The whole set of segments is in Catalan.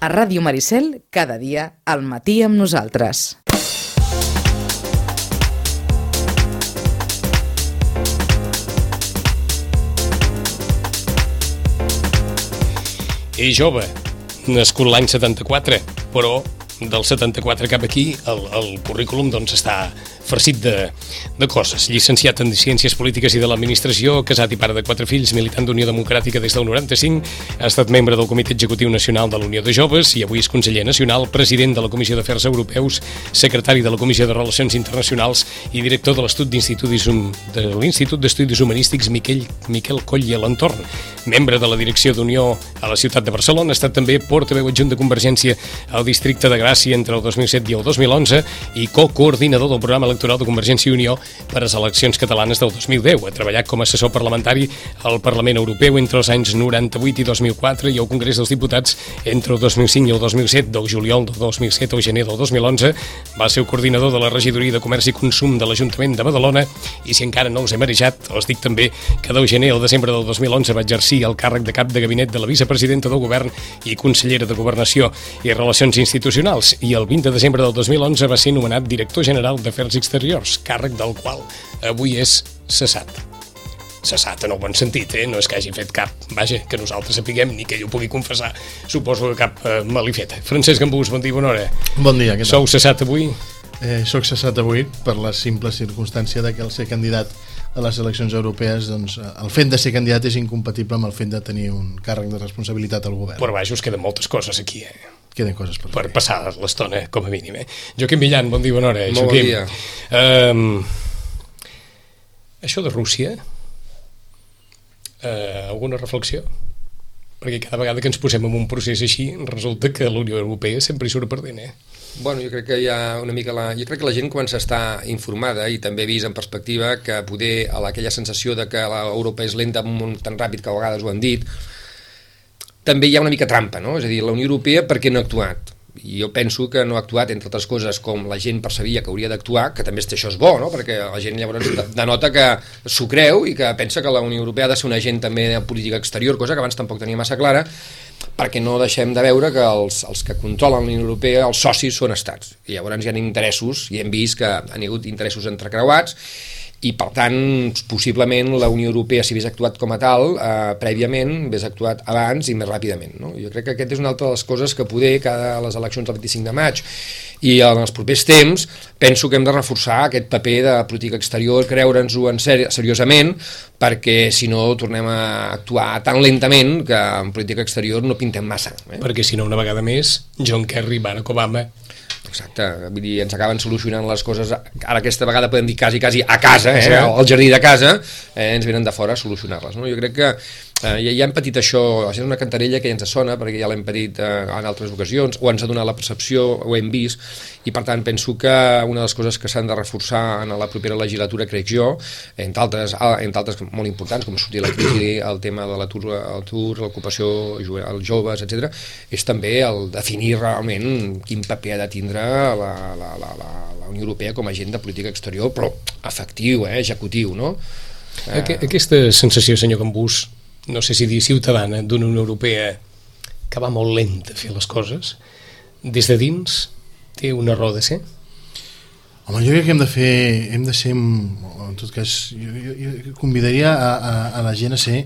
A Ràdio Maricel, cada dia, al matí amb nosaltres. És jove, nascut l'any 74, però del 74 cap aquí el, el currículum doncs, està farcit de, de coses. Llicenciat en Ciències Polítiques i de l'Administració, casat i pare de quatre fills, militant d'Unió Democràtica des del 95, ha estat membre del Comitè Executiu Nacional de la Unió de Joves i avui és conseller nacional, president de la Comissió d'Afers Europeus, secretari de la Comissió de Relacions Internacionals i director de l'Institut d'Estudis Humanístics Miquel, Miquel Coll i l'entorn. Membre de la direcció d'Unió a la ciutat de Barcelona, ha estat també portaveu adjunt de Convergència al districte de Gràcia entre el 2007 i el 2011 i co-coordinador del programa electoral de Convergència i Unió per a les eleccions catalanes del 2010. Ha treballat com a assessor parlamentari al Parlament Europeu entre els anys 98 i 2004 i al Congrés dels Diputats entre el 2005 i el 2007, del juliol del 2007 o gener del 2011. Va ser el coordinador de la regidoria de Comerç i Consum de l'Ajuntament de Badalona i si encara no us he marejat, els dic també que del gener al desembre del 2011 va exercir el càrrec de cap de gabinet de la vicepresidenta del govern i consellera de Governació i Relacions Institucionals i el 20 de desembre del 2011 va ser nomenat director general d'Afers Exteriors, càrrec del qual avui és cessat. Cessat en el bon sentit, eh? No és que hagi fet cap, vaja, que nosaltres sapiguem ni que ell ho pugui confessar. Suposo que cap eh, malifeta. Francesc Gambús, bon dia, bona hora. Bon dia, què tal? Sou cessat avui? Eh, soc cessat avui per la simple circumstància de que el ser candidat a les eleccions europees, doncs, el fet de ser candidat és incompatible amb el fet de tenir un càrrec de responsabilitat al govern. Per baix us queden moltes coses aquí, eh? Queden coses per, per passar l'estona, com a mínim. Eh? Joaquim Millan, bon dia, bona hora. Molt Joaquim. bon dia. Um, això de Rússia, uh, alguna reflexió? Perquè cada vegada que ens posem en un procés així, resulta que la Unió Europea sempre hi surt perdent, eh? Bueno, jo crec que hi ha una mica la... Jo crec que la gent a estar informada i també vist en perspectiva que poder a aquella sensació de que l'Europa és lenta tan ràpid que a vegades ho han dit, també hi ha una mica trampa, no? És a dir, la Unió Europea per què no ha actuat? I jo penso que no ha actuat, entre altres coses, com la gent percebia que hauria d'actuar, que també això és bo, no? perquè la gent llavors denota que s'ho creu i que pensa que la Unió Europea ha de ser un agent també de política exterior, cosa que abans tampoc tenia massa clara, perquè no deixem de veure que els, els que controlen la Unió Europea, els socis són estats. I llavors hi ha interessos, i hem vist que han hagut interessos entrecreuats, i per tant, possiblement la Unió Europea, si hagués actuat com a tal, eh, prèviament, hagués actuat abans i més ràpidament. No? Jo crec que aquest és una altra de les coses que poder, cada les eleccions del 25 de maig i en els propers temps, penso que hem de reforçar aquest paper de política exterior, creure'ns-ho en ser seriosament, perquè si no tornem a actuar tan lentament que en política exterior no pintem massa. Eh? Perquè si no, una vegada més, John Kerry, Barack Obama Exacte, vull dir, ens acaben solucionant les coses, ara aquesta vegada podem dir quasi, quasi a casa, eh, al jardí de casa, eh, ens venen de fora a solucionar-les. No? Jo crec que eh, ja, ja hem patit això, això és una cantarella que ja ens sona, perquè ja l'hem patit eh, en altres ocasions, o ens ha donat la percepció, ho hem vist, i per tant penso que una de les coses que s'han de reforçar en la propera legislatura, crec jo, entre altres, entre altres molt importants, com sortir la crisi, el tema de l'atur, l'ocupació, els joves, etc, és també el definir realment quin paper ha de tindre la, la, la, la, la Unió Europea com a agent de política exterior, però efectiu, eh, executiu, no? Aquesta sensació, senyor Gambús, no sé si dir ciutadana, d'una Unió Europea que va molt lenta a fer les coses, des de dins té una raó de ser? Home, jo crec que hem de fer, hem de ser, en tot cas, jo, jo, jo convidaria a, a, a la gent a ser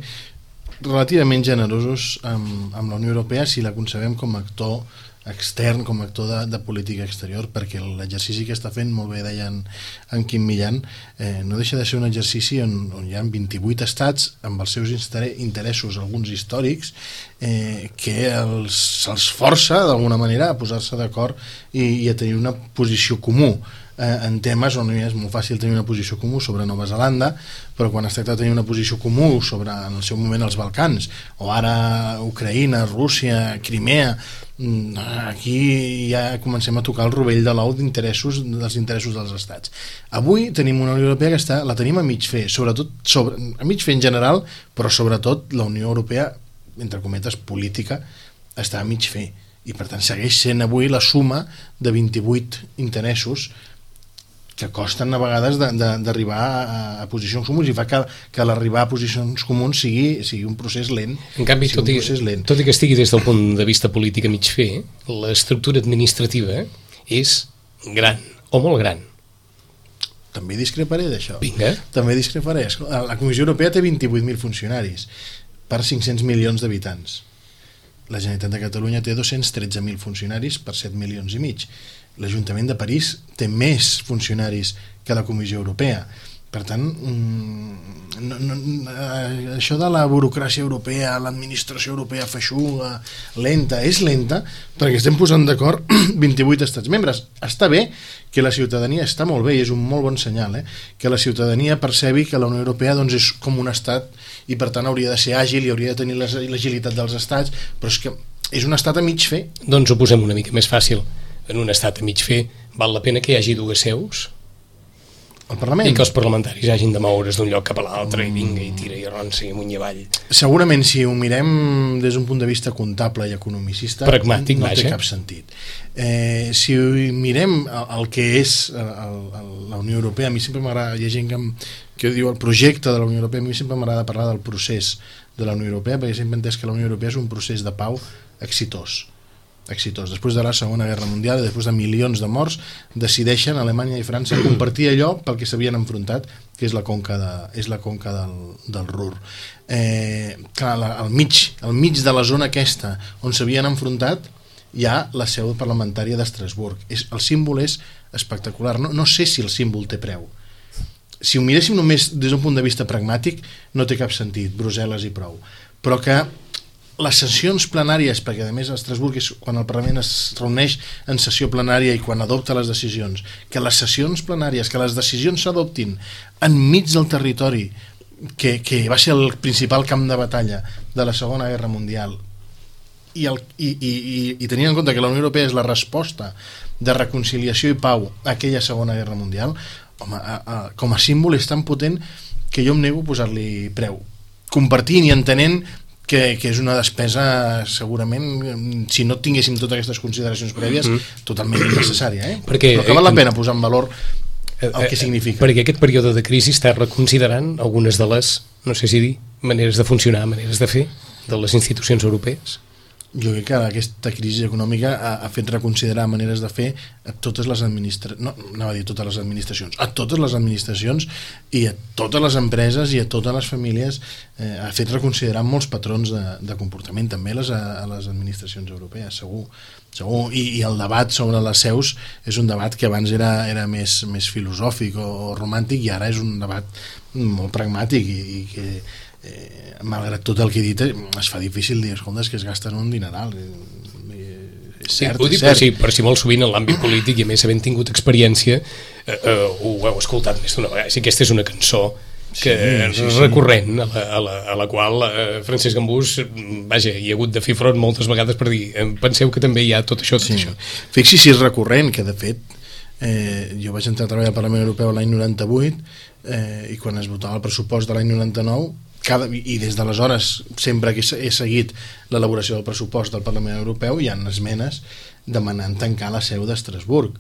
relativament generosos amb, amb la Unió Europea si la concebem com a actor extern com a actor de, de política exterior perquè l'exercici que està fent, molt bé deia en, en Quim Millan, eh, no deixa de ser un exercici on, on hi ha 28 estats amb els seus interessos, alguns històrics, eh, que els, els força d'alguna manera a posar-se d'acord i, i a tenir una posició comú eh, en temes on és molt fàcil tenir una posició comú sobre Nova Zelanda, però quan es tracta de tenir una posició comú sobre en el seu moment els Balcans, o ara Ucraïna, Rússia, Crimea, mm, aquí ja comencem a tocar el rovell de l'ou d'interessos dels interessos dels estats. Avui tenim una Unió Europea que està, la tenim a mig fer, sobretot sobre, a mig fer en general, però sobretot la Unió Europea, entre cometes, política, està a mig fer i per tant segueix sent avui la suma de 28 interessos que costen a vegades de- de- d'arribar a, a posicions comuns i fa que, que l'arribar a posicions comuns sigui, sigui un procés lent. En canvi, tot i, lent. tot i que estigui des del punt de vista polític a mig fer, l'estructura administrativa és gran, o molt gran. També discreparé d'això. Vinga. També discreparé. La Comissió Europea té 28.000 funcionaris per 500 milions d'habitants. La Generalitat de Catalunya té 213.000 funcionaris per 7 milions i mig. L'Ajuntament de París té més funcionaris que la Comissió Europea. Per tant, mm, no, no, eh, això de la burocràcia europea, l'administració europea feixuga, lenta, és lenta perquè estem posant d'acord 28 estats membres. Està bé que la ciutadania, està molt bé i és un molt bon senyal, eh? que la ciutadania percebi que la Unió Europea doncs, és com un estat i per tant hauria de ser àgil i hauria de tenir l'agilitat dels estats, però és que és un estat a mig fer. Doncs ho posem una mica més fàcil. En un estat a mig fer, val la pena que hi hagi dues seus El Parlament. i que els parlamentaris hagin de moure's d'un lloc cap a l'altre i vinga i tira i ronsa i amunt i avall. Segurament si ho mirem des d'un punt de vista comptable i economicista Pragmàtic, no té vaja. cap sentit eh, si mirem el, el que és el, el, la Unió Europea a mi sempre m'agrada, hi ha gent que, em, que diu el projecte de la Unió Europea, a mi sempre m'agrada parlar del procés de la Unió Europea perquè sempre entès que la Unió Europea és un procés de pau exitós exitós. Després de la Segona Guerra Mundial i després de milions de morts, decideixen Alemanya i França compartir allò pel que s'havien enfrontat, que és la conca, de, és la conca del, del Ruhr. Eh, clar, la, al, mig, al mig de la zona aquesta on s'havien enfrontat hi ha la seu parlamentària d'Estrasburg. El símbol és espectacular. No, no sé si el símbol té preu. Si ho miréssim només des d'un punt de vista pragmàtic, no té cap sentit, Brussel·les i prou. Però que les sessions plenàries, perquè a més a Estrasburg és quan el Parlament es reuneix en sessió plenària i quan adopta les decisions, que les sessions plenàries, que les decisions s'adoptin enmig del territori que, que va ser el principal camp de batalla de la Segona Guerra Mundial i, el, i, i, i, i tenint en compte que la Unió Europea és la resposta de reconciliació i pau a aquella Segona Guerra Mundial home, a, a, com a símbol és tan potent que jo em nego a posar-li preu compartint i entenent que, que és una despesa segurament si no tinguéssim totes aquestes consideracions prèvies mm -hmm. totalment innecessària eh? Perquè, però que val la eh, pena posar en valor Eh, el que eh, significa Perquè aquest període de crisi està reconsiderant algunes de les, no sé si dir, maneres de funcionar, maneres de fer de les institucions europees. Jo crec que aquesta crisi econòmica ha, ha fet reconsiderar maneres de fer a totes les administracions, no, anava a dir totes les administracions, a totes les administracions i a totes les empreses i a totes les famílies, eh, ha fet reconsiderar molts patrons de, de comportament, també a les, a les administracions europees, segur. segur. I, I el debat sobre les seus és un debat que abans era, era més, més filosòfic o, o romàntic i ara és un debat molt pragmàtic i, i que eh, malgrat tot el que he dit eh, es fa difícil dir, escolta, és que es gasten un dineral eh, eh, és cert, ho és dic cert si, per si molt sovint en l'àmbit polític i a més havent tingut experiència eh, eh, ho heu escoltat més d'una vegada. Si aquesta és una cançó que Sí, sí, és sí. recurrent a la, a la, a la qual eh, Francesc Gambús vaja, hi ha hagut de fer front moltes vegades per dir em penseu que també hi ha tot això, tot Sí. això Fixi si és recurrent, que de fet eh, jo vaig entrar a treballar al Parlament Europeu l'any 98 eh, i quan es votava el pressupost de l'any 99 cada, i des d'aleshores sempre que he se- he seguit l'elaboració del pressupost del Parlament Europeu hi ha esmenes demanant tancar la seu d'Estrasburg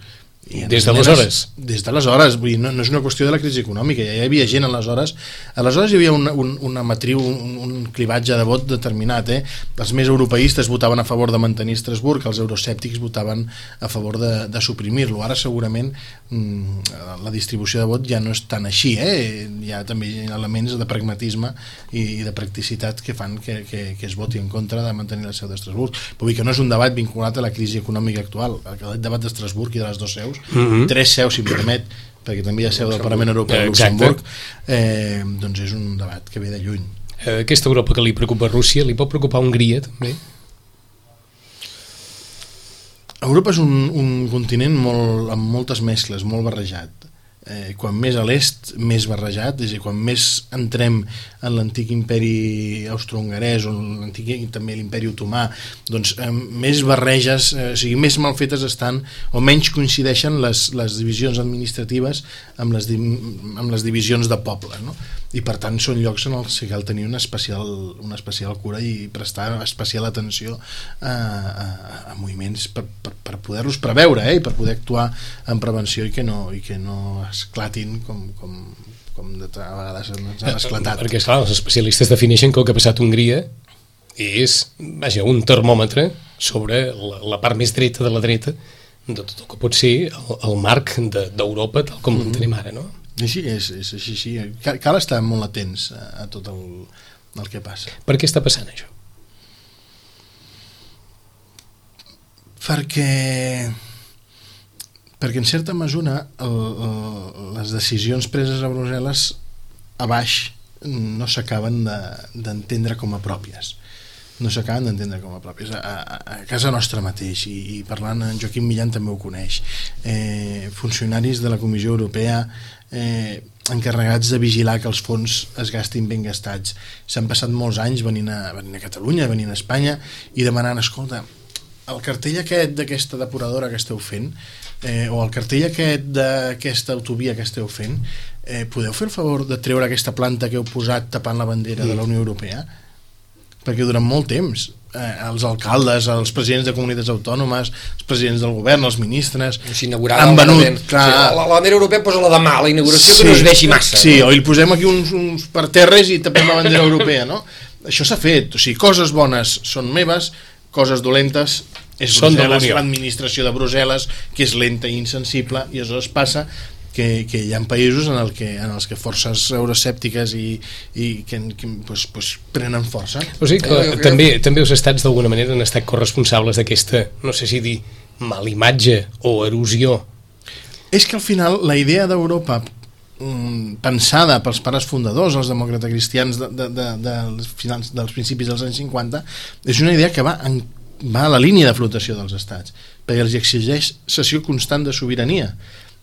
I Des d'aleshores? Des d'aleshores, vull dir, no, no és una qüestió de la crisi econòmica, ja hi havia gent aleshores, aleshores hi havia una, un, una matriu, un, un clivatge de vot determinat, eh? els més europeistes votaven a favor de mantenir Estrasburg, els euroscèptics votaven a favor de, de suprimir-lo, ara segurament mm, la distribució de vot ja no és tan així, eh? hi ha també elements de pragmatisme i, i de practicitat que fan que, que, que es voti en contra de mantenir la seu d'Estrasburg, però vull dir que no és un debat vinculat a la crisi econòmica actual, el debat d'Estrasburg i de les dues seus, Mhm. tres seus, si em permet, perquè també hi ha seu del Parlament Europeu a Exacte. Luxemburg, eh, doncs és un debat que ve de lluny. Eh, aquesta Europa que li preocupa a Rússia, li pot preocupar Hongria també? Europa és un, un continent molt, amb moltes mescles, molt barrejat. Eh, quan més a l'est, més barrejat, és a dir, quan més entrem en l'antic imperi austro-hongarès o l'antic també l'imperi otomà, doncs eh, més barreges, eh, o sigui, més mal fetes estan o menys coincideixen les, les divisions administratives amb les, amb les divisions de pobles, no? i per tant són llocs en els que cal tenir una especial, una especial cura i prestar especial atenció a, a, a moviments per, per per poder-los preveure eh, i per poder actuar en prevenció i que no, i que no esclatin com, com, com de, a vegades ens han esclatat. Perquè, esclar, els especialistes defineixen que el que ha passat a Hongria és, vaja, un termòmetre sobre la, la part més dreta de la dreta de tot el que pot ser el, el marc d'Europa de, tal com mm -hmm. tenim ara, no? Així és, és així, així. Cal, cal estar molt atents a, a tot el, el que passa. Per què està passant això? Perquè perquè en certa mesura el, el, les decisions preses a Brussel·les a baix no s'acaben d'entendre de, com a pròpies. No s'acaben d'entendre com a pròpies. A, a, a casa nostra mateix i, i parlant en Joaquim Millan també ho coneix. Eh, funcionaris de la Comissió Europea eh, encarregats de vigilar que els fons es gastin ben gastats. S'han passat molts anys venint a, venint a Catalunya, venint a Espanya i demanant, escolta el cartell aquest d'aquesta depuradora que esteu fent eh, o el cartell aquest d'aquesta autovia que esteu fent eh, podeu fer el favor de treure aquesta planta que heu posat tapant la bandera de la Unió Europea perquè durant molt temps eh, els alcaldes, els presidents de comunitats autònomes, els presidents del govern, els ministres, han venut... Clar, sí, la, la bandera europea posa la demà, la inauguració sí, que no es veixi massa. Sí, no? o li posem aquí uns, uns parterres i tapem la bandera europea, no? Això s'ha fet, o sigui, coses bones són meves, coses dolentes és Brussel·les, l'administració de Brussel·les, que és lenta i insensible, i aleshores passa que, que hi ha països en, el que, en els que forces euroscèptiques i, i que, que pues, pues, prenen força. O sigui que eh, també, també els estats d'alguna manera han estat corresponsables d'aquesta, no sé si dir, malimatge o erosió. És que al final la idea d'Europa pensada pels pares fundadors, els demòcrates cristians de, de, de, de, finals, dels principis dels anys 50, és una idea que va, en, va a la línia de flotació dels estats, perquè els exigeix sessió constant de sobirania.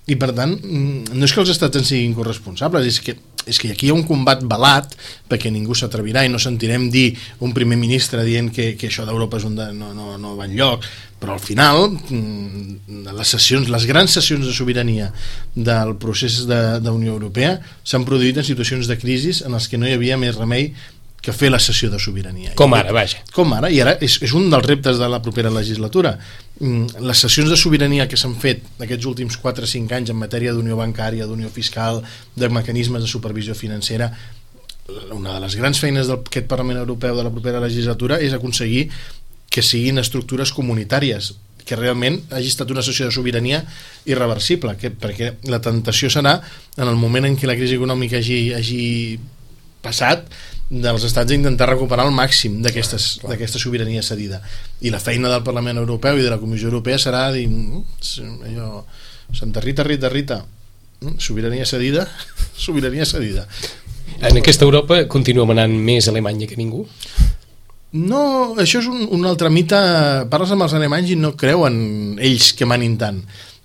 I per tant mm, no és que els estats en siguin corresponsables és que, és que aquí hi ha un combat balat perquè ningú s'atrevirà i no sentirem dir un primer ministre dient que, que això d'Europa és un de, no, no, no va enlloc però al final mm, les sessions, les grans sessions de sobirania del procés d'Unió Europea s'han produït en situacions de crisi en les que no hi havia més remei que fer la sessió de sobirania. Com ara, vaja. Com ara, i ara és, és un dels reptes de la propera legislatura. Mm, les sessions de sobirania que s'han fet aquests últims 4 o 5 anys en matèria d'unió bancària, d'unió fiscal, de mecanismes de supervisió financera, una de les grans feines d'aquest Parlament Europeu de la propera legislatura és aconseguir que siguin estructures comunitàries que realment hagi estat una sessió de sobirania irreversible, que, perquè la tentació serà en el moment en què la crisi econòmica hagi, hagi passat dels estats a intentar recuperar el màxim d'aquesta sobirania cedida. I la feina del Parlament Europeu i de la Comissió Europea serà dir mm, allò, Santa Rita, Rita, Rita. Mm, sobirania cedida sobirania cedida. En aquesta Europa continua manant més Alemanya que ningú? No, això és un, un altre mite. Parles amb els alemanys i no creuen ells que manin tant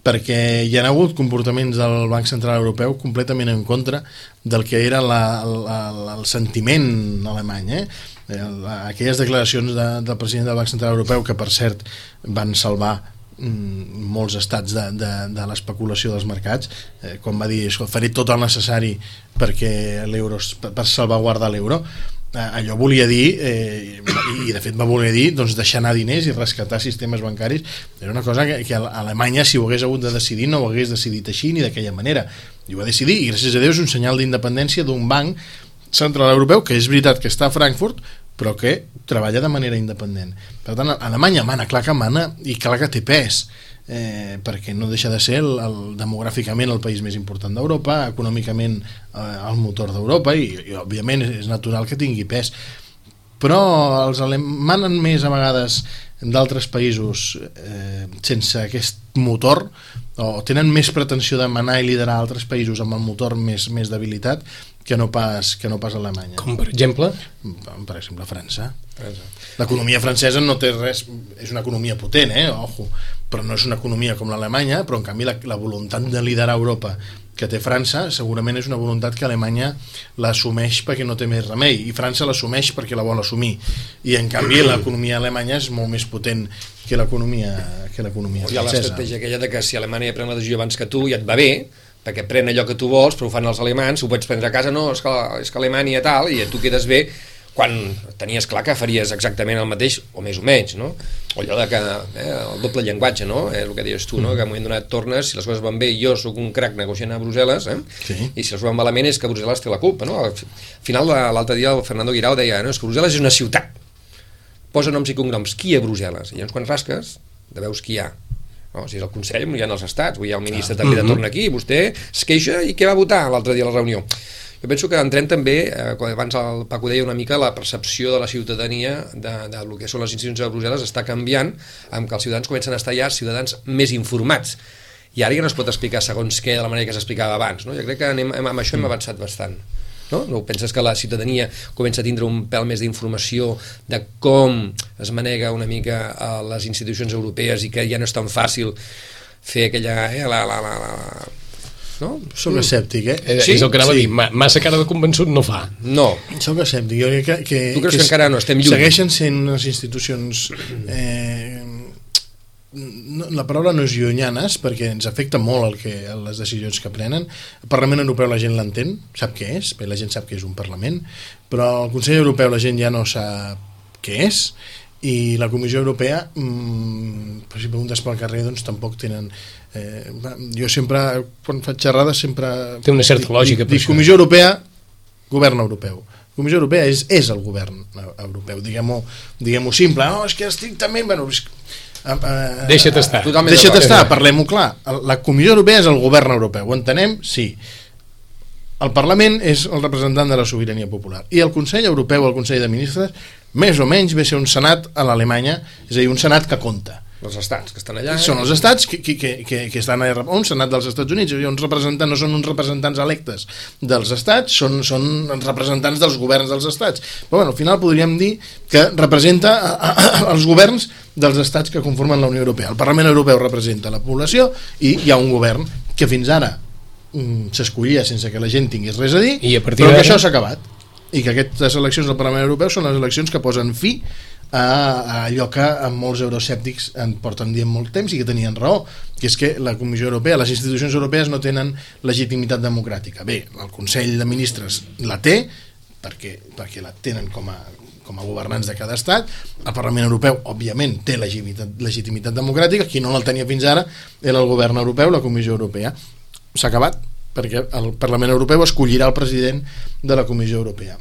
perquè hi ha hagut comportaments del Banc Central Europeu completament en contra del que era la, la, la, el sentiment alemany. Eh? Aquelles declaracions de, del president del Banc Central Europeu, que per cert van salvar mm, molts estats de, de, de l'especulació dels mercats eh, quan va dir faré tot el necessari perquè l'euro per, salvaguardar l'euro allò volia dir eh, i de fet va voler dir doncs, deixar anar diners i rescatar sistemes bancaris. Era una cosa que, que Alemanya si ho hagués hagut de decidir no ho hagués decidit així ni d'aquella manera. I ho va decidir i gràcies a Déu és un senyal d'independència d'un banc central europeu que és veritat que està a Frankfurt però que treballa de manera independent. Per tant Alemanya mana, clar que mana i clar que té pes eh, perquè no deixa de ser el, el, demogràficament el país més important d'Europa, econòmicament eh, el motor d'Europa i, i òbviament és natural que tingui pes. Però els manen més a vegades d'altres països eh, sense aquest motor o tenen més pretensió de manar i liderar altres països amb el motor més, més debilitat que no pas, que no pas Alemanya. Com per exemple? Per exemple França. França. L'economia francesa no té res, és una economia potent, eh? ojo, però no és una economia com l'Alemanya, però en canvi la, la voluntat de liderar Europa que té França segurament és una voluntat que Alemanya l'assumeix perquè no té més remei i França l'assumeix perquè la vol assumir i en canvi l'economia alemanya és molt més potent que l'economia que l'economia francesa. Hi ha l'estratègia aquella de que si Alemanya pren la decisió abans que tu i et va bé, perquè pren allò que tu vols, però ho fan els alemans, ho pots prendre a casa, no, és que, és que Alemanya tal, i tu quedes bé, quan tenies clar que faries exactament el mateix o més o menys, no? O allò de que eh, el doble llenguatge, no? Eh, el que deies tu, no? Que en un moment donat tornes, si les coses van bé, jo sóc un crac negociant a Brussel·les, eh? Sí. I si les van malament és que Brussel·les té la culpa, no? Al final, l'altre dia el Fernando Guirao deia, no, és que Brussel·les és una ciutat. Posa noms i cognoms. Qui a Brussel·les? I llavors quan rasques, de veus qui hi ha. No, si és el Consell, hi ha els estats, hi ha el ministre ah. també de torn aquí, vostè es queixa i què va votar l'altre dia a la reunió? Jo penso que entrem també, eh, quan abans el Paco deia una mica, la percepció de la ciutadania de, de lo que són les institucions de Brussel·les està canviant amb que els ciutadans comencen a estar ja ciutadans més informats i ara ja no es pot explicar segons què de la manera que s'explicava abans no? jo crec que anem, amb això hem avançat bastant no? no penses que la ciutadania comença a tindre un pèl més d'informació de com es manega una mica a les institucions europees i que ja no és tan fàcil fer aquella eh, la, la, la, la, no? Soc escèptic, eh? Eh, És el que anava sí. a dir, ma- massa cara de convençut no fa. no, Soc escèptic. Jo crec que, que, Tu creus que encara no estem lluny? Segueixen sent unes institucions... Eh, no, la paraula no és llunyanes perquè ens afecta molt el que, les decisions que prenen. El Parlament Europeu la gent l'entén sap què és, bé, la gent sap que és un Parlament però el Consell Europeu la gent ja no sap què és i la Comissió Europea mmm, si preguntes pel carrer doncs tampoc tenen eh, jo sempre quan faig xerrades sempre Té una certa lògica, dic, dic. Comissió Europea govern europeu. Comissió Europea és, és el govern europeu. Diguem-ho diguem simple no, és que estrictament bueno, és, eh, eh, Deixa't estar. Totalment deixa't estar, parlem-ho clar la Comissió Europea és el govern europeu ho entenem? Sí el Parlament és el representant de la sobirania popular i el Consell Europeu, el Consell de Ministres més o menys ve a ser un senat a l'Alemanya és a dir, un senat que compta els estats que estan allà són els estats que, que, que, que, que estan a un senat dels Estats Units. Hi ha uns representants, no són uns representants electes dels estats, són, són els representants dels governs dels estats. Però bueno, al final podríem dir que representa a, a, a, els governs dels estats que conformen la Unió Europea. El Parlament Europeu representa la població i hi ha un govern que fins ara mm, s'escollia sense que la gent tingués res a dir I a però que això s'ha acabat. I que aquestes eleccions del Parlament Europeu són les eleccions que posen fi a, a allò que amb molts euroscèptics en porten dient molt temps i que tenien raó, que és que la Comissió Europea, les institucions europees no tenen legitimitat democràtica. Bé, el Consell de Ministres la té, perquè, perquè la tenen com a, com a governants de cada estat, el Parlament Europeu, òbviament, té legitimitat, legitimitat democràtica, qui no la tenia fins ara era el govern europeu, la Comissió Europea. S'ha acabat, perquè el Parlament Europeu escollirà el president de la Comissió Europea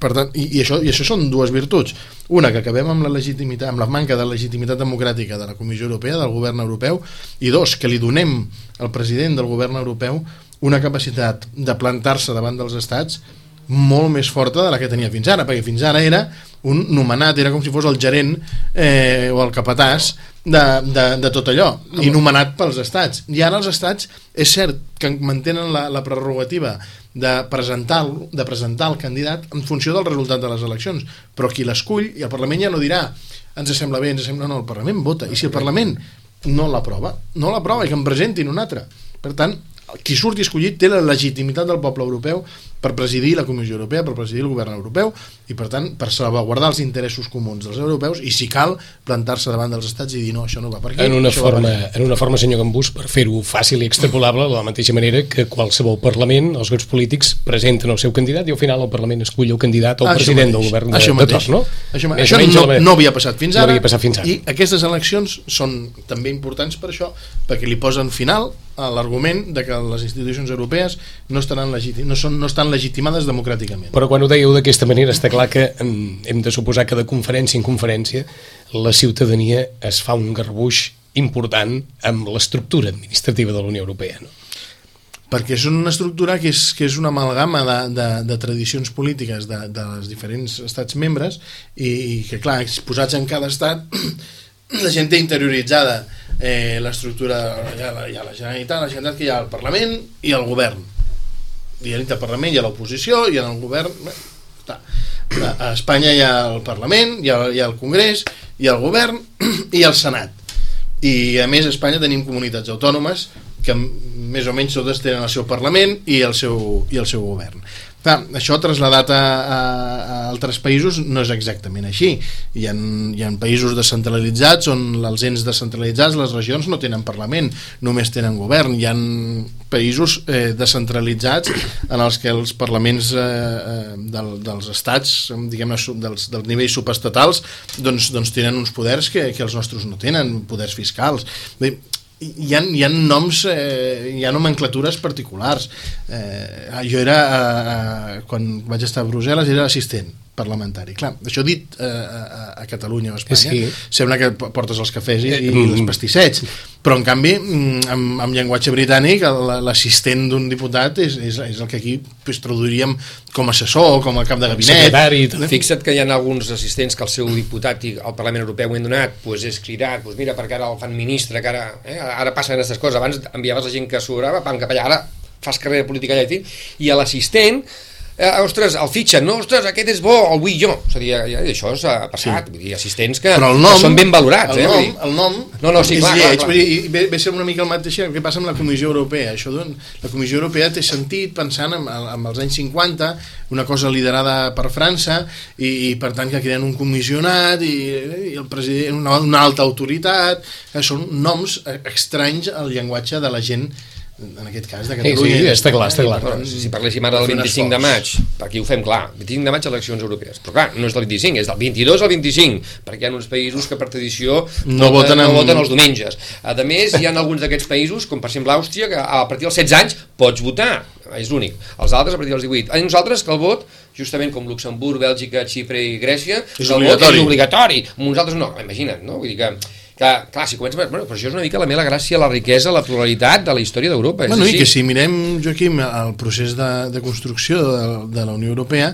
per tant, i, i, això, i això són dues virtuts. Una que acabem amb la legitimitat amb la manca de legitimitat democràtica de la Comissió Europea del govern europeu i dos, que li donem al president del govern europeu una capacitat de plantar-se davant dels estats molt més forta de la que tenia fins ara perquè fins ara era un nomenat era com si fos el gerent eh, o el capatàs de, de, de tot allò i nomenat pels estats. I ara els estats és cert que mantenen la, la prerrogativa de presentar, de presentar el candidat en funció del resultat de les eleccions. Però qui l'escull i el Parlament ja no dirà ens sembla bé, ens sembla no, el Parlament vota. I si el Parlament no l'aprova no l'aprova i que en presentin un altre. Per tant, qui surti escollit té la legitimitat del poble europeu per presidir la Comissió Europea, per presidir el govern europeu i per tant per salvaguardar els interessos comuns dels europeus i si cal plantar-se davant dels estats i dir no, això no va per aquí En una, forma, en una forma, senyor Gambús, per fer-ho fàcil i extrapolable, de la mateixa manera que qualsevol Parlament, els grups polítics presenten el seu candidat i al final el Parlament escull el candidat o el Això president mateix, del govern de, això de tot, no? Això, Més això no, manera- no havia passat fins No ara, havia passat fins ara. i aquestes eleccions són també importants per això perquè li posen final a l'argument de que les institucions europees no, estaran no, són, no estan legitimades democràticament Però quan ho dèieu d'aquesta manera està clar que em, hem de suposar que de conferència en conferència la ciutadania es fa un garbuix important amb l'estructura administrativa de la Unió Europea. No? perquè és una estructura que és, que és una amalgama de, de, de tradicions polítiques de, dels diferents estats membres i, i que clar, exposats en cada estat la gent té interioritzada eh, l'estructura hi, ha hi ha la Generalitat, la Generalitat que hi ha el Parlament i el Govern. I a l'interparlament hi ha l'oposició i en el govern bé, està. a Espanya hi ha el Parlament hi ha, hi ha el Congrés, hi ha el Govern i el Senat. I a més a Espanya tenim comunitats autònomes que més o menys totes tenen el seu Parlament i el seu, i el seu govern Clar, això traslladat a, a, a altres països no és exactament així. Hi ha, hi ha països descentralitzats on els ens descentralitzats, les regions no tenen Parlament, només tenen govern. Hi ha països eh, descentralitzats en els que els parlaments eh, eh del, dels estats, diguem dels, dels nivells subestatals, doncs, doncs tenen uns poders que, que els nostres no tenen, poders fiscals. Bé, hi ha, hi ha noms, eh, hi ha nomenclatures particulars. Eh, jo era, eh, quan vaig estar a Brussel·les, era assistent parlamentari. Clar, això dit eh, a, a Catalunya o a Espanya, sí. sembla que portes els cafès i, i els mm. pastissets, però en canvi, mm, amb, amb llenguatge britànic, l'assistent d'un diputat és, és, és el que aquí pues, traduiríem com a assessor, com a cap de gabinet. Secretari. Fixa't que hi ha alguns assistents que el seu diputat i el Parlament Europeu ho han donat, pues és cridat, pues mira, perquè ara el fan ministre, que ara, eh, ara passen aquestes coses, abans enviaves la gent que sobrava, pam, cap allà, ara fas carrera política allà, i a l'assistent eh, ostres, el fitxen, no, ostres, aquest és bo, el vull jo. És a dir, ja, això s'ha passat, sí. vull dir, assistents que, Però el nom, que són ben valorats. El eh, nom, dir... el nom no, no, sí, és clar, lleig, clar, clar. I ve, ve ser una mica el mateix que passa amb la Comissió Europea. Això, doncs, la Comissió Europea té sentit pensant en, en els anys 50, una cosa liderada per França, i, i per tant que creen un comissionat i, i el president, una, una alta autoritat, eh, són noms estranys al llenguatge de la gent en aquest cas de Catalunya. Sí, sí, està clar, està clar. Però, si parléssim ara del 25 de maig, per aquí ho fem clar, 25 de maig eleccions europees, però clar, no és del 25, és del 22 al 25, perquè hi ha uns països que per tradició no, voten, no amb... voten els diumenges. A més, hi ha alguns d'aquests països, com per exemple Àustria, que a partir dels 16 anys pots votar, és l'únic. Els altres a partir dels 18. I nosaltres que el vot, justament com Luxemburg, Bèlgica, Xipre i Grècia, és obligatori. és obligatori. Nosaltres no, imagina't, no? Vull dir que que, clar, si comença... Bueno, però això és una mica la meva gràcia, la riquesa, la pluralitat de la història d'Europa. Bueno, i que si mirem, Joaquim, el procés de, de construcció de, de la Unió Europea,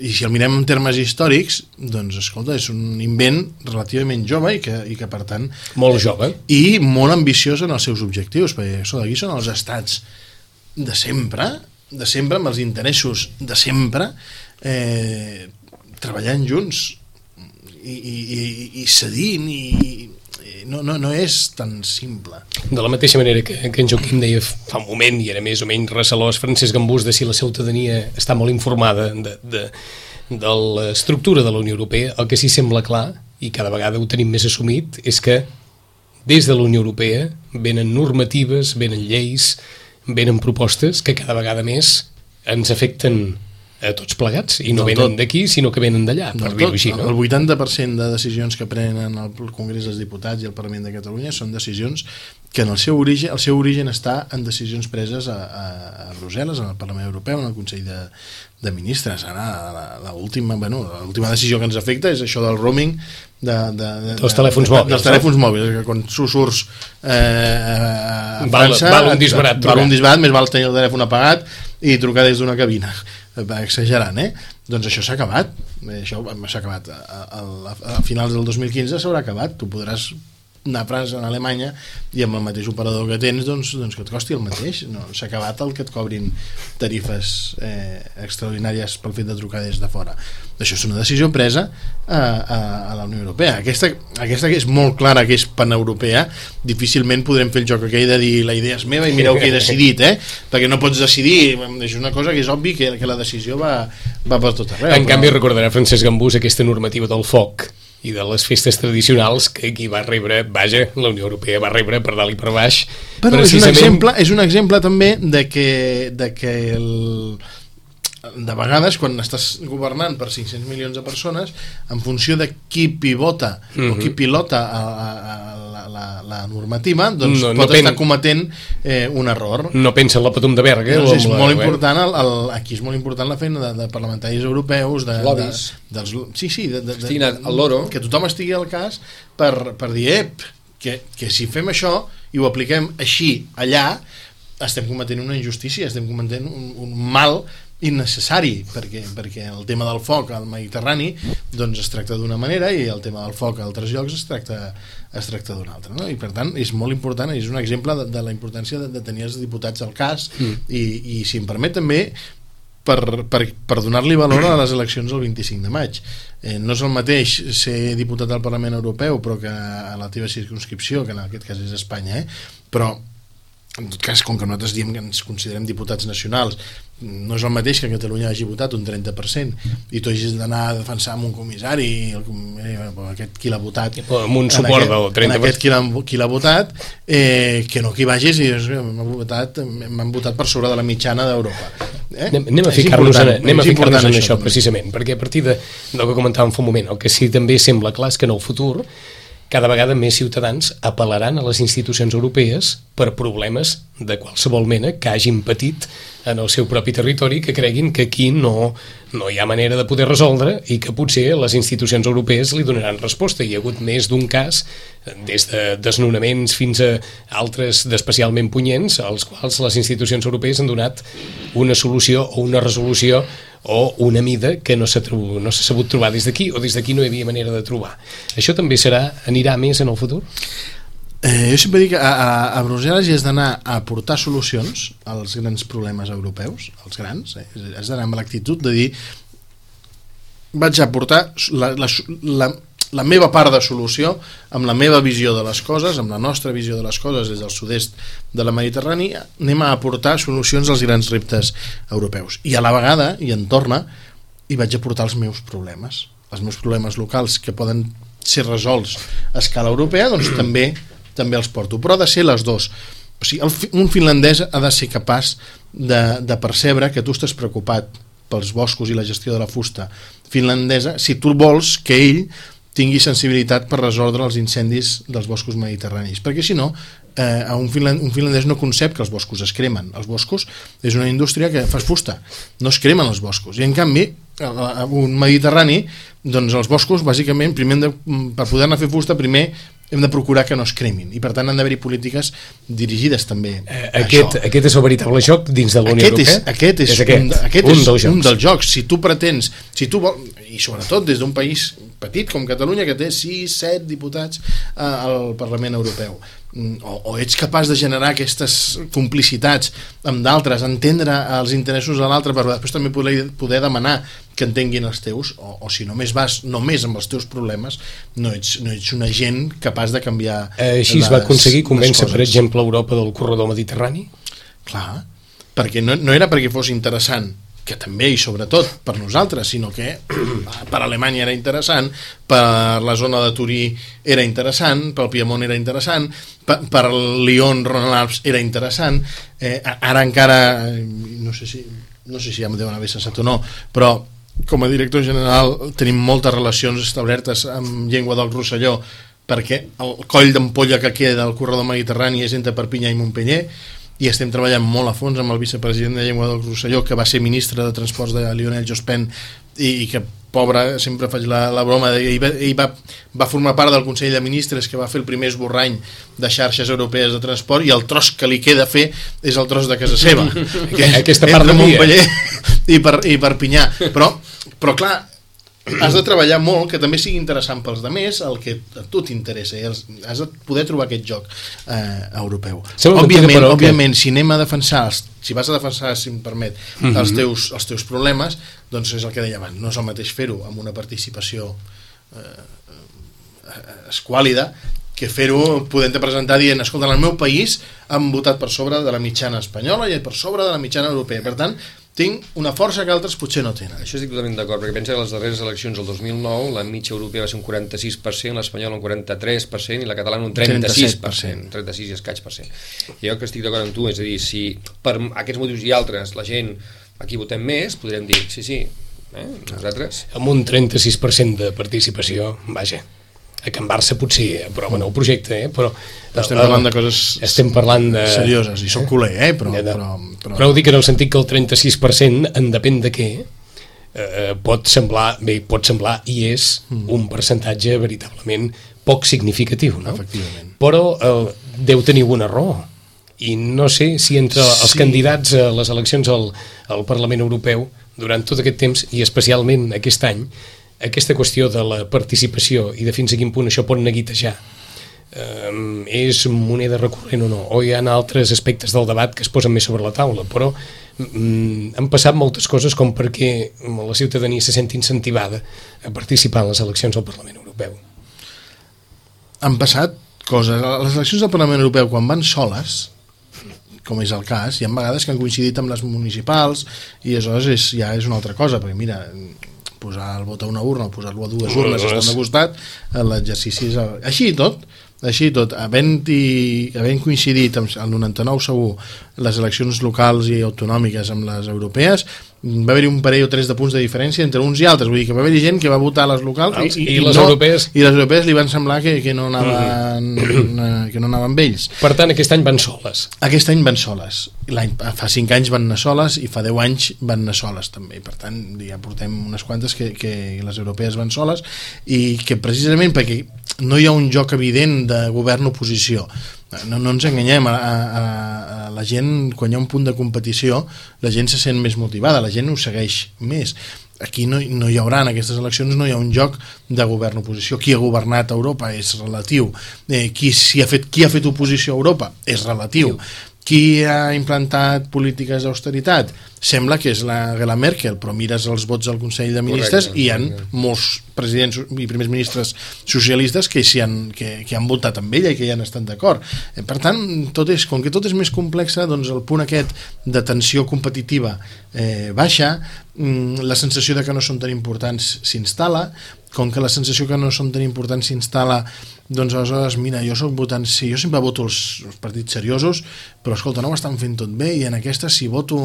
i si el mirem en termes històrics, doncs, escolta, és un invent relativament jove i que, i que per tant... Molt jove. I molt ambiciós en els seus objectius, perquè això d'aquí són els estats de sempre, de sempre, amb els interessos de sempre, eh, treballant junts i, i, i, i cedint i, no, no, no és tan simple. De la mateixa manera que, que en Joaquim deia fa un moment, i era més o menys recelós, Francesc Gambús, de si la ciutadania està molt informada de, de, de l'estructura de la Unió Europea, el que sí sembla clar, i cada vegada ho tenim més assumit, és que des de la Unió Europea venen normatives, venen lleis, venen propostes que cada vegada més ens afecten a tots plegats, i no, no venen d'aquí, sinó que venen d'allà, per dir-ho així. No? El 80% de decisions que prenen el Congrés dels Diputats i el Parlament de Catalunya són decisions que en el seu origen, el seu origen està en decisions preses a, a, a Brussel·les, en el Parlament Europeu, en el Consell de, de Ministres. Ara, l'última bueno, decisió que ens afecta és això del roaming de, de, de, dels telèfons de, mòbils. Dels telèfons no? mòbils, que quan tu surts eh, a França... Val, val un disbarat. Val un disbarat, més val tenir el telèfon apagat i trucar des d'una cabina exagerant, eh? Doncs això s'ha acabat, eh, això s'ha acabat. A, a, a finals del 2015 s'haurà acabat, tu podràs anar a França, a Alemanya i amb el mateix operador que tens doncs, doncs que et costi el mateix no, s'ha acabat el que et cobrin tarifes eh, extraordinàries pel fet de trucar des de fora. Això és una decisió presa a, a, a la Unió Europea. Aquesta, aquesta que és molt clara que és paneuropea difícilment podrem fer el joc aquell de dir la idea és meva i mireu que he decidit eh? perquè no pots decidir és una cosa que és obvi que, que la decisió va, va per tot arreu en però... canvi recordarà Francesc Gambús aquesta normativa del foc i de les festes tradicionals que aquí va rebre, vaja, la Unió Europea va rebre per dalt i per baix. Però precisament... és un exemple, és un exemple també de que, de que el, de vegades quan estàs governant per 500 milions de persones en funció de qui pivota uh -huh. o qui mhm. pilota a, a, a la, la, normativa doncs no, no pot pen... estar cometent eh, un error. No pensa en la patum de Berga doncs és la, molt important el, el, aquí és molt important la feina de, de parlamentaris europeus de, de, dels, sí, sí, de, de, de, loro. que tothom estigui al cas per, per dir ep, que, que si fem això i ho apliquem així allà estem cometent una injustícia, estem cometent un, un mal innecessari perquè, perquè el tema del foc al Mediterrani doncs es tracta d'una manera i el tema del foc a altres llocs es tracta, es tracta d'una altra no? i per tant és molt important és un exemple de, de la importància de, de tenir els diputats al cas mm. i, i si em permet també per, per, per donar-li valor a les eleccions del 25 de maig eh, no és el mateix ser diputat al Parlament Europeu però que a la teva circunscripció que en aquest cas és Espanya eh? però en tot cas, com que nosaltres diem que ens considerem diputats nacionals, no és el mateix que Catalunya hagi votat un 30% i tu hagis d'anar a defensar amb un comissari el, eh, aquest qui l'ha votat amb un suport aquest, del 30% en aquest qui l'ha qui l'ha votat eh, que no que hi vagis i m'han votat, votat per sobre de la mitjana d'Europa eh? anem, anem a ficar-nos en, anem a ficar en això, això precisament perquè a partir de, del que comentàvem fa un moment el que sí també sembla clar és que en el futur cada vegada més ciutadans apel·laran a les institucions europees per problemes de qualsevol mena que hagin patit en el seu propi territori que creguin que aquí no, no hi ha manera de poder resoldre i que potser les institucions europees li donaran resposta. Hi ha hagut més d'un cas, des de desnonaments fins a altres d'especialment punyents, als quals les institucions europees han donat una solució o una resolució o una mida que no s'ha no sabut trobar des d'aquí o des d'aquí no hi havia manera de trobar. Això també serà anirà més en el futur? Eh, jo sempre dic que a, a, a Brussel·les hi has d'anar a aportar solucions als grans problemes europeus, els grans, eh? has d'anar amb l'actitud de dir vaig a aportar la, la, la, la meva part de solució amb la meva visió de les coses, amb la nostra visió de les coses des del sud-est de la Mediterrània, anem a aportar solucions als grans reptes europeus. I a la vegada, i en torna, hi vaig aportar els meus problemes, els meus problemes locals que poden ser resolts a escala europea, doncs també també els porto, però ha de ser les dues. O sigui, el, un finlandès ha de ser capaç de, de percebre que tu estàs preocupat pels boscos i la gestió de la fusta finlandesa, si tu vols que ell tingui sensibilitat per resoldre els incendis dels boscos mediterranis, perquè si no eh, un, finland, un finlandès no concep que els boscos es cremen, els boscos és una indústria que fa fusta, no es cremen els boscos, i en canvi un mediterrani, doncs els boscos bàsicament, primer de, per poder-ne fer fusta primer hem de procurar que no es cremin i per tant han d'haver-hi polítiques dirigides també eh, aquest, això. aquest és el veritable joc dins de la Unió aquest Europea? És, aquest és, és aquest, un, aquest un, és dels un dels jocs si tu pretens, si tu vol, i sobretot des d'un país petit com Catalunya que té 6, 7 diputats eh, al Parlament Europeu o, o ets capaç de generar aquestes complicitats amb d'altres, entendre els interessos de l'altre per després també poder, poder demanar que entenguin els teus o, o si només vas només amb els teus problemes no ets, no ets un agent capaç de canviar eh, Així es va aconseguir convèncer per exemple Europa del corredor mediterrani? Clar, perquè no, no era perquè fos interessant que també i sobretot per nosaltres, sinó que per Alemanya era interessant, per la zona de Turí era interessant, pel Piemont era interessant, per, per Lyon, Ronald Alps era interessant, eh, ara encara, no sé si, no sé si ja em deuen haver cessat o no, però com a director general tenim moltes relacions establertes amb llengua del Rosselló perquè el coll d'ampolla que queda del corredor mediterrani és entre Perpinyà i Montpellier i estem treballant molt a fons amb el vicepresident de Llengua del Rosselló que va ser ministre de Transports de Lionel Jospin i, i que pobre, sempre faig la, la broma de, ell, va, ell va, va formar part del Consell de Ministres que va fer el primer esborrany de xarxes europees de transport i el tros que li queda fer és el tros de casa seva que aquesta part de Montpellier i, per, i Perpinyà però, però clar, has de treballar molt que també sigui interessant pels demés el que a tu t'interessa i has de poder trobar aquest joc eh, europeu òbviament, però, òbviament si anem a defensar els, si vas a defensar, si em permet mhm. -huh. els, teus, els teus problemes doncs és el que deia abans, no és el mateix fer-ho amb una participació eh, eh esquàlida que fer-ho podent presentar dient escolta, en el meu país han votat per sobre de la mitjana espanyola i per sobre de la mitjana europea per tant tinc una força que altres potser no tenen. Això estic totalment d'acord, perquè pensa que les darreres eleccions del 2009 la mitja europea va ser un 46%, l'espanyol un 43% i la catalana un 36%, 37%. 36 i escaig per cent. I jo que estic d'acord amb tu, és a dir, si per aquests motius i altres la gent aquí votem més, podrem dir, sí, sí, eh, nosaltres... Amb un 36% de participació, vaja, a Can Barça potser aprova el projecte, eh? però, però estem parlant de coses estem parlant de... serioses, i soc culer, eh? però, de, però, però... però ho dic en el sentit que el 36% en depèn de què eh, pot semblar, bé, pot semblar i és mm. un percentatge veritablement poc significatiu, no? Efectivament. Però eh, deu tenir una raó i no sé si entre sí. els candidats a les eleccions al, al Parlament Europeu durant tot aquest temps i especialment aquest any aquesta qüestió de la participació i de fins a quin punt això pot neguitejar eh, és moneda recurrent o no, o hi ha altres aspectes del debat que es posen més sobre la taula, però mm, han passat moltes coses com perquè la ciutadania se senti incentivada a participar en les eleccions al Parlament Europeu. Han passat coses. Les eleccions del Parlament Europeu, quan van soles, com és el cas, hi ha vegades que han coincidit amb les municipals i aleshores és, ja és una altra cosa, perquè mira, posar el vot a una urna o posar-lo a dues urnes estan de costat, l'exercici és... Així i tot, així i tot, havent, havent coincidit amb el 99 segur les eleccions locals i autonòmiques amb les europees, va haver-hi un parell o tres de punts de diferència entre uns i altres, vull dir que va haver-hi gent que va votar a les locals Vals, i, i, i les no, europees? i les europees li van semblar que, que, no anaven, mm. que no anaven amb ells per tant aquest any van soles. Aquest any van soles. L'any, fa 5 anys van anar soles i fa 10 anys van anar soles també. Per tant ja portem unes quantes que, que les europees van soles i que precisament perquè no hi ha un joc evident de govern-oposició. No, no ens enganyem. A, a, a la gent quan hi ha un punt de competició la gent se sent més motivada la gent ho segueix més. Aquí no, no hi haurà en aquestes eleccions no hi ha un joc de govern-oposició. Qui ha governat Europa és relatiu. Eh, qui, si ha fet, qui ha fet oposició a Europa és relatiu qui ha implantat polítiques d'austeritat? Sembla que és la Angela Merkel, però mires els vots al Consell de Ministres correcte, i hi ha correcte. molts presidents i primers ministres socialistes que, han, que, que han votat amb ella i que hi han estat d'acord. Eh, per tant, tot és, com que tot és més complex, doncs el punt aquest de tensió competitiva eh, baixa, mm, la sensació de que no són tan importants s'instal·la, com que la sensació que no són tan importants s'instal·la doncs aleshores, mira, jo soc votant sí, jo sempre voto els, els partits seriosos però escolta, no ho estan fent tot bé i en aquesta si voto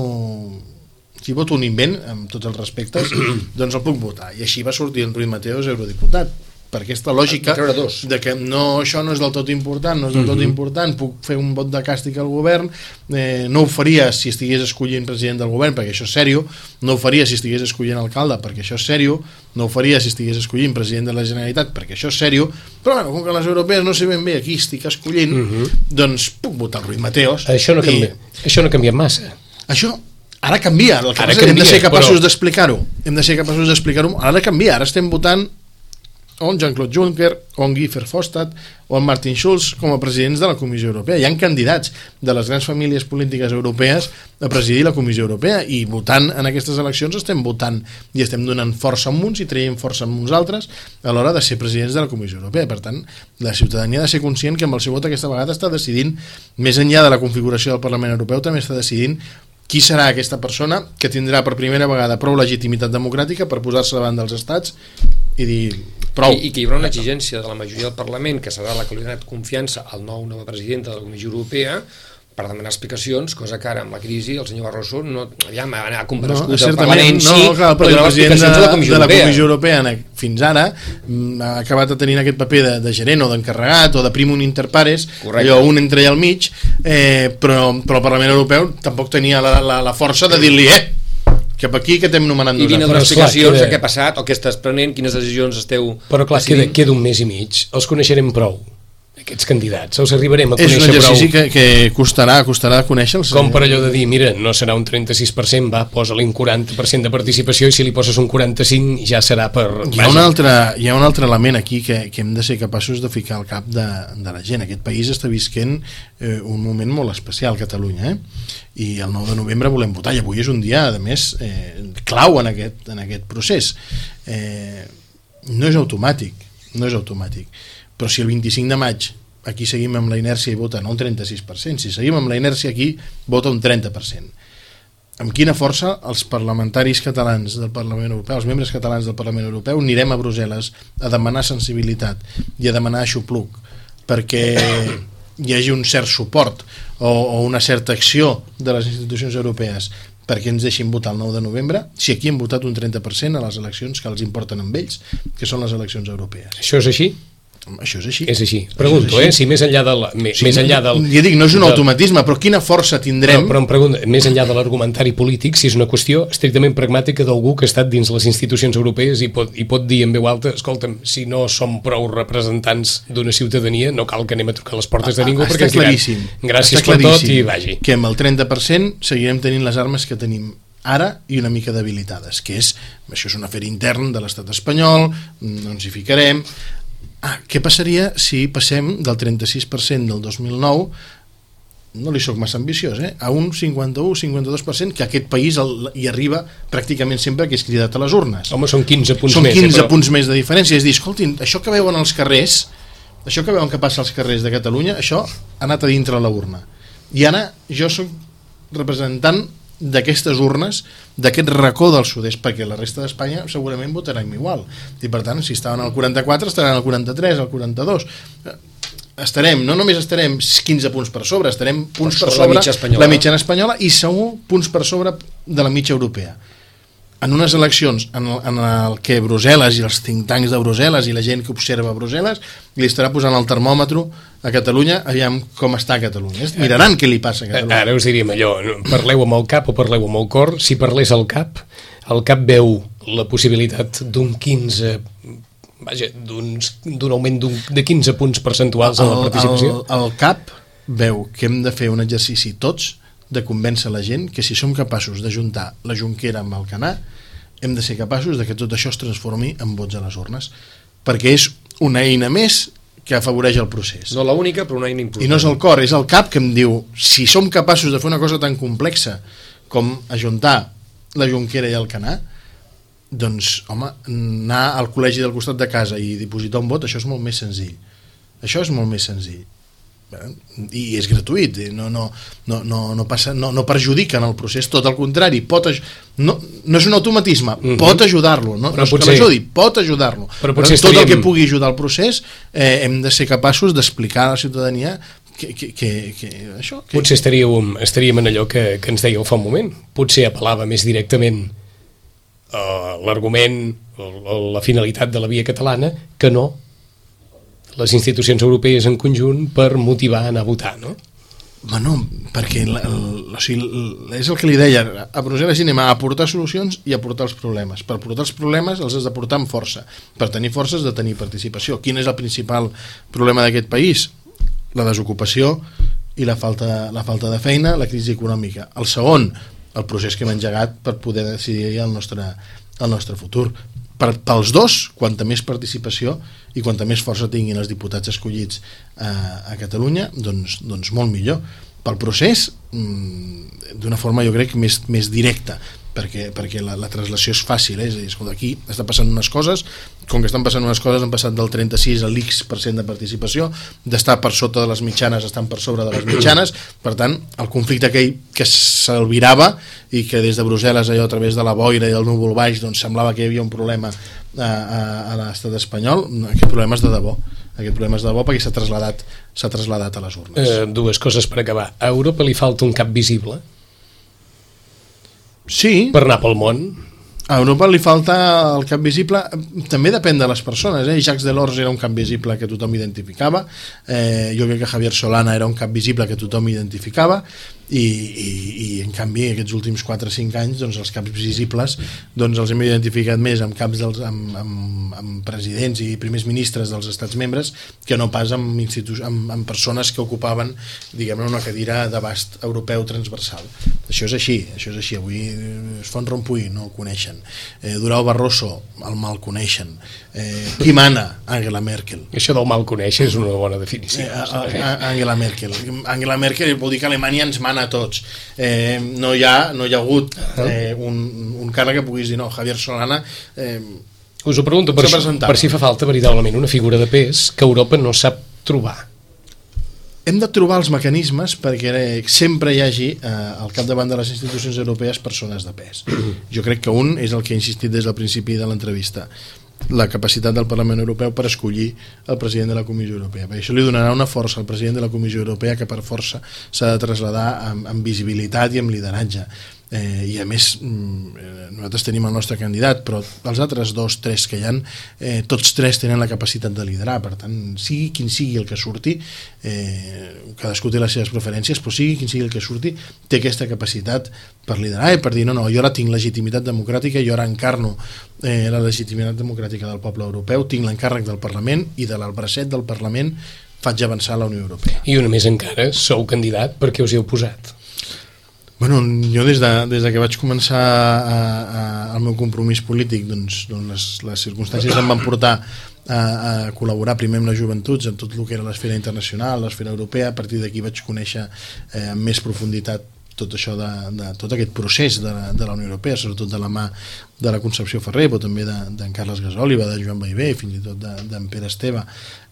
si voto un invent, amb tots els respectes doncs el puc votar, i així va sortir en Ruiz Mateos eurodiputat per aquesta lògica de que no, això no és del tot important, no és del tot mhm. important, puc fer un vot de càstig al govern, eh, no ho faria si estigués escollint president del govern, perquè això és sèrio, no ho faria si estigués escollint alcalde, perquè això és sèrio, no ho faria si estigués escollint president de la Generalitat, perquè això és sèrio, però bueno, com que les europees no sé ben bé aquí estic escollint, uh mhm. -huh. doncs puc votar el Ruiz Mateos. Això no, canvia, i... això no canvia massa. Això ara canvia, el que ara canvia, hem de ser capaços però... d'explicar-ho hem de ser capaços d'explicar-ho, ara canvia, ara estem votant o en Jean-Claude Juncker, o en Guy Verhofstadt, o en Martin Schulz com a presidents de la Comissió Europea. Hi han candidats de les grans famílies polítiques europees a presidir la Comissió Europea i votant en aquestes eleccions estem votant i estem donant força a uns i traient força a uns altres a l'hora de ser presidents de la Comissió Europea. Per tant, la ciutadania ha de ser conscient que amb el seu vot aquesta vegada està decidint, més enllà de la configuració del Parlament Europeu, també està decidint qui serà aquesta persona que tindrà per primera vegada prou legitimitat democràtica per posar-se davant dels estats i dir prou. I, I que hi haurà una exigència de la majoria del Parlament, que serà la que li ha donat confiança al nou nova presidenta de la Comissió Europea, per demanar explicacions, cosa que ara amb la crisi el senyor Barroso no, aviam, ha comparegut no, al Parlament no, sí, clar, però el president de, de, la Comissió, de la Comissió Europea. Europea fins ara mm, ha acabat de tenir aquest paper de, de gerent o d'encarregat o de primum inter pares Correcte. allò un entre al mig eh, però, però el Parlament Europeu tampoc tenia la, la, la força de dir-li eh, cap aquí que t'hem nomenat I vine donar explicacions de què ha passat o què estàs prenent, quines decisions esteu però clar, queda, queda un mes i mig els coneixerem prou aquests candidats, els arribarem a conèixer prou. És un exercici prou... que, que costarà, costarà conèixer-los. Com per allò de dir, mira, no serà un 36%, va, posa-li un 40% de participació i si li poses un 45 ja serà per... Hi ha, un altre, hi ha un altre element aquí que, que hem de ser capaços de ficar al cap de, de la gent. Aquest país està visquent eh, un moment molt especial, Catalunya, eh? i el 9 de novembre volem votar, i avui és un dia, a més, eh, clau en aquest, en aquest procés. Eh, no és automàtic, no és automàtic però si el 25 de maig aquí seguim amb la inèrcia i vota no un 36%, si seguim amb la inèrcia aquí vota un 30%. Amb quina força els parlamentaris catalans del Parlament Europeu, els membres catalans del Parlament Europeu, anirem a Brussel·les a demanar sensibilitat i a demanar aixopluc perquè hi hagi un cert suport o, o una certa acció de les institucions europees perquè ens deixin votar el 9 de novembre si aquí hem votat un 30% a les eleccions que els importen amb ells, que són les eleccions europees. Això és així? Això és així. És així. Pregunto, és així. eh, si més enllà del... Més, sí, més enllà del ja dic, no és un del, automatisme, però quina força tindrem... Però, però em pregunto, més enllà de l'argumentari polític, si és una qüestió estrictament pragmàtica d'algú que ha estat dins les institucions europees i pot, i pot dir en veu alta, escolta'm, si no som prou representants d'una ciutadania, no cal que anem a trucar les portes de ningú, ah, perquè ens claríssim. diran gràcies per tot i vagi. Que amb el 30% seguirem tenint les armes que tenim ara i una mica debilitades, que és, això és un afer intern de l'estat espanyol, no ens hi ficarem, Ah, què passaria si passem del 36% del 2009 no li sóc massa ambiciós, eh? a un 51-52% que aquest país el, hi arriba pràcticament sempre que és cridat a les urnes. Home, són 15 punts són més. Són 15 eh, però... punts més de diferència. És dir, escoltin, això que veuen als carrers, això que veuen que passa als carrers de Catalunya, això ha anat a dintre la urna. I ara jo soc representant d'aquestes urnes, d'aquest racó del sud-est, perquè la resta d'Espanya segurament votaran igual. I per tant, si estaven al 44, estaran al 43, al 42. Estarem, no només estarem 15 punts per sobre, estarem punts per, Per per sobre sobre la mitja espanyola. la mitjana espanyola i segur punts per sobre de la mitja europea en unes eleccions en el, en el que Brussel·les i els think tanks de Brussel·les i la gent que observa Brussel·les li estarà posant el termòmetre a Catalunya aviam com està Catalunya miraran què li passa a Catalunya Ara us diríem allò, no, parleu amb el cap o parleu amb el cor. Si parlés el cap, el cap veu la possibilitat d'un 15 vaja, d'un augment de 15 punts percentuals en la participació. el, el CAP veu que hem de fer un exercici tots de convèncer la gent que si som capaços d'ajuntar la Junquera amb el Canà hem de ser capaços de que tot això es transformi en vots a les urnes perquè és una eina més que afavoreix el procés No la única, però una eina important. i no és el cor, és el cap que em diu si som capaços de fer una cosa tan complexa com ajuntar la Junquera i el Canà doncs, home, anar al col·legi del costat de casa i dipositar un vot, això és molt més senzill això és molt més senzill? I és gratuït no, no, no, no, no, passa, no, no perjudica en el procés, tot el contrari pot no, no és un automatisme Mhm. pot ajudar-lo, no, Però no és que potser- l'ajudi pot ajudar-lo, Però però, tot el que estaríem- pugui ajudar al procés eh, hem de ser capaços d'explicar a la ciutadania que, que, que, que això que, Potser estaríem, estaríem en allò que, que ens dèieu fa un moment. Potser apel·lava més directament a l'argument la finalitat de la via catalana que no les institucions europees en conjunt per motivar a anar a votar, no? Bueno, perquè la, el, o sigui, el, és el que li deia, a Brussel·les anem a aportar solucions i a aportar els problemes. Per portar els problemes els has de portar amb força. Per tenir força has de tenir participació. Quin és el principal problema d'aquest país? La desocupació i la falta, la falta de feina, la crisi econòmica. El segon, el procés que hem engegat per poder decidir el nostre, el nostre futur. Per, pels dos, quanta més participació i quanta més força tinguin els diputats escollits a, a Catalunya, doncs, doncs molt millor. Pel procés, mm, d'una forma jo crec més, més directa, perquè, perquè la, la translació és fàcil, eh? és a dir, escolta, aquí està passant unes coses, com que estan passant unes coses han passat del 36 a l'X% de participació, d'estar per sota de les mitjanes estan per sobre de les mitjanes, per tant, el conflicte aquell que s'albirava i que des de Brussel·les allò a través de la boira i del núvol baix doncs semblava que hi havia un problema a, a, a l'estat espanyol, aquest problema és de debò aquest problema és de debò perquè s'ha traslladat traslladat a les urnes Eh, dues coses per acabar. A Europa li falta un cap visible sí, per anar pel món. A Europa li falta el cap visible, també depèn de les persones, eh? Jacques Delors era un cap visible que tothom identificava, eh, jo crec que Javier Solana era un cap visible que tothom identificava, i, i, i en canvi aquests últims 4 o 5 anys doncs, els caps visibles doncs, els hem identificat més amb caps dels, amb, amb, amb presidents i primers ministres dels estats membres que no pas amb, amb, amb persones que ocupaven diguem una cadira d'abast europeu transversal això és així, això és així avui eh, es Font Rompuy no el coneixen eh, Durau Barroso el mal coneixen eh, qui mana? Angela Merkel Això del mal conèixer és una bona definició. Eh, a- a- Angela Merkel. Angela Merkel vol dir que Alemanya ens mana a tots. Eh, no, hi ha, no hi ha hagut eh, un, un càrrec que puguis dir no, Javier Solana eh, Us ho pregunto per, per si fa falta veritablement una figura de pes que Europa no sap trobar. Hem de trobar els mecanismes perquè eh, sempre hi hagi eh, al capdavant de les institucions europees persones de pes. Jo crec que un és el que he insistit des del principi de l'entrevista la capacitat del Parlament Europeu per escollir el president de la Comissió Europea. Per això li donarà una força al president de la Comissió Europea que per força s'ha de traslladar amb, amb visibilitat i amb lideratge. Eh, I a més, mm, eh, nosaltres tenim el nostre candidat, però els altres dos, tres que hi han, eh, tots tres tenen la capacitat de liderar. Per tant, sigui quin sigui el que surti, eh, cadascú té les seves preferències, però sigui quin sigui el que surti, té aquesta capacitat per liderar i per dir, no, no, jo ara tinc legitimitat democràtica, jo ara encarno eh, la legitimitat democràtica del poble europeu, tinc l'encàrrec del Parlament i de l'albracet del Parlament faig avançar la Unió Europea. I una més encara, sou candidat perquè us hi heu posat. Bueno, jo des de, des de que vaig començar a, a, el meu compromís polític doncs, doncs les, les circumstàncies em van portar a, a col·laborar primer amb les joventuts en tot el que era l'esfera internacional, l'esfera europea. A partir d'aquí vaig conèixer eh, amb més profunditat tot això de, de tot aquest procés de la, de la Unió Europea, sobretot de la mà de la Concepció Ferrer, però també d'en de, Carles Gasòliba, de Joan Baivé, fins i tot d'en de, Pere Esteve,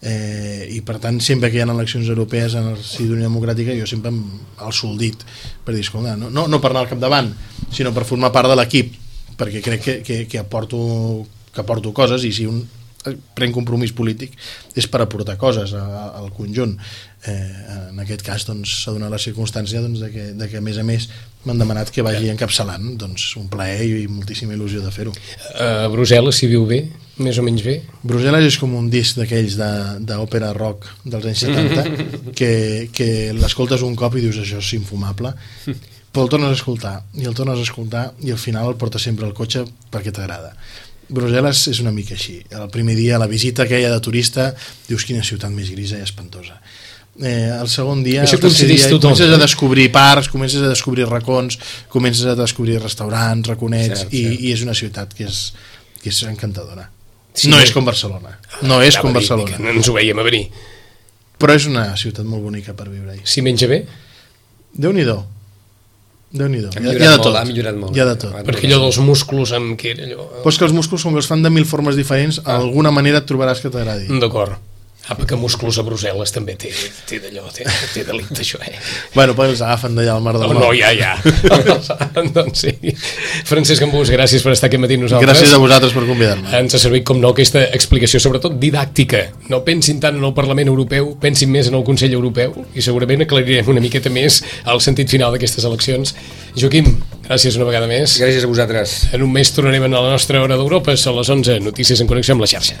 eh, i per tant sempre que hi ha eleccions europees en el si d'Unió Democràtica jo sempre el soldit per dir, escolta, no, no, no per anar al capdavant, sinó per formar part de l'equip, perquè crec que, que, que, aporto, que aporto coses i si un pren compromís polític és per aportar coses al conjunt eh, en aquest cas s'ha doncs, donat la circumstància doncs, de, que, de que a més a més m'han demanat que vagi encapçalant doncs, un plaer i moltíssima il·lusió de fer-ho. A Brussel·les s'hi viu bé? Més o menys bé? Brussel·les és com un disc d'aquells d'òpera rock dels anys 70 que, que l'escoltes un cop i dius això és infumable. Però el tornes a escoltar i el tornes a escoltar i al final el portes sempre al cotxe perquè t'agrada. Brussel·les és una mica així. El primer dia, la visita aquella de turista dius quina ciutat més grisa i espantosa eh, el segon dia, Això el tercer dia tothom, comences eh? a descobrir parcs, comences a descobrir racons, comences a descobrir restaurants, raconets, Cert, i, cert. i és una ciutat que és, que és encantadora. Sí, no bé. és com Barcelona, no és com Barcelona, No ens ho veiem a venir. però és una ciutat molt bonica per viure-hi. Si menja bé? Déu-n'hi-do, Déu-n'hi-do, Ha hi, ha- ha de tot, ha millorat molt. hi ha de tot. Perquè allò dels músculos amb què era allò... Però és que els músculs, com que els fan de mil formes diferents, Ah. alguna manera et trobaràs que t'agradi. D'acord. Apa, que músculs a Brussel·les també té, té d'allò, té, té delicte això, eh? Bueno, però els agafen d'allà al Mar del No, Nord. no, ja, ja. doncs sí. Francesc Ambús, gràcies per estar aquí amb nosaltres. Gràcies a vosaltres per convidar-me. Ens ha servit, com no, aquesta explicació, sobretot didàctica. No pensin tant en el Parlament Europeu, pensin més en el Consell Europeu i segurament aclarirem una miqueta més el sentit final d'aquestes eleccions. Joaquim, gràcies una vegada més. Gràcies a vosaltres. En un mes tornarem a la nostra hora d'Europa, a les 11, notícies en connexió amb la xarxa.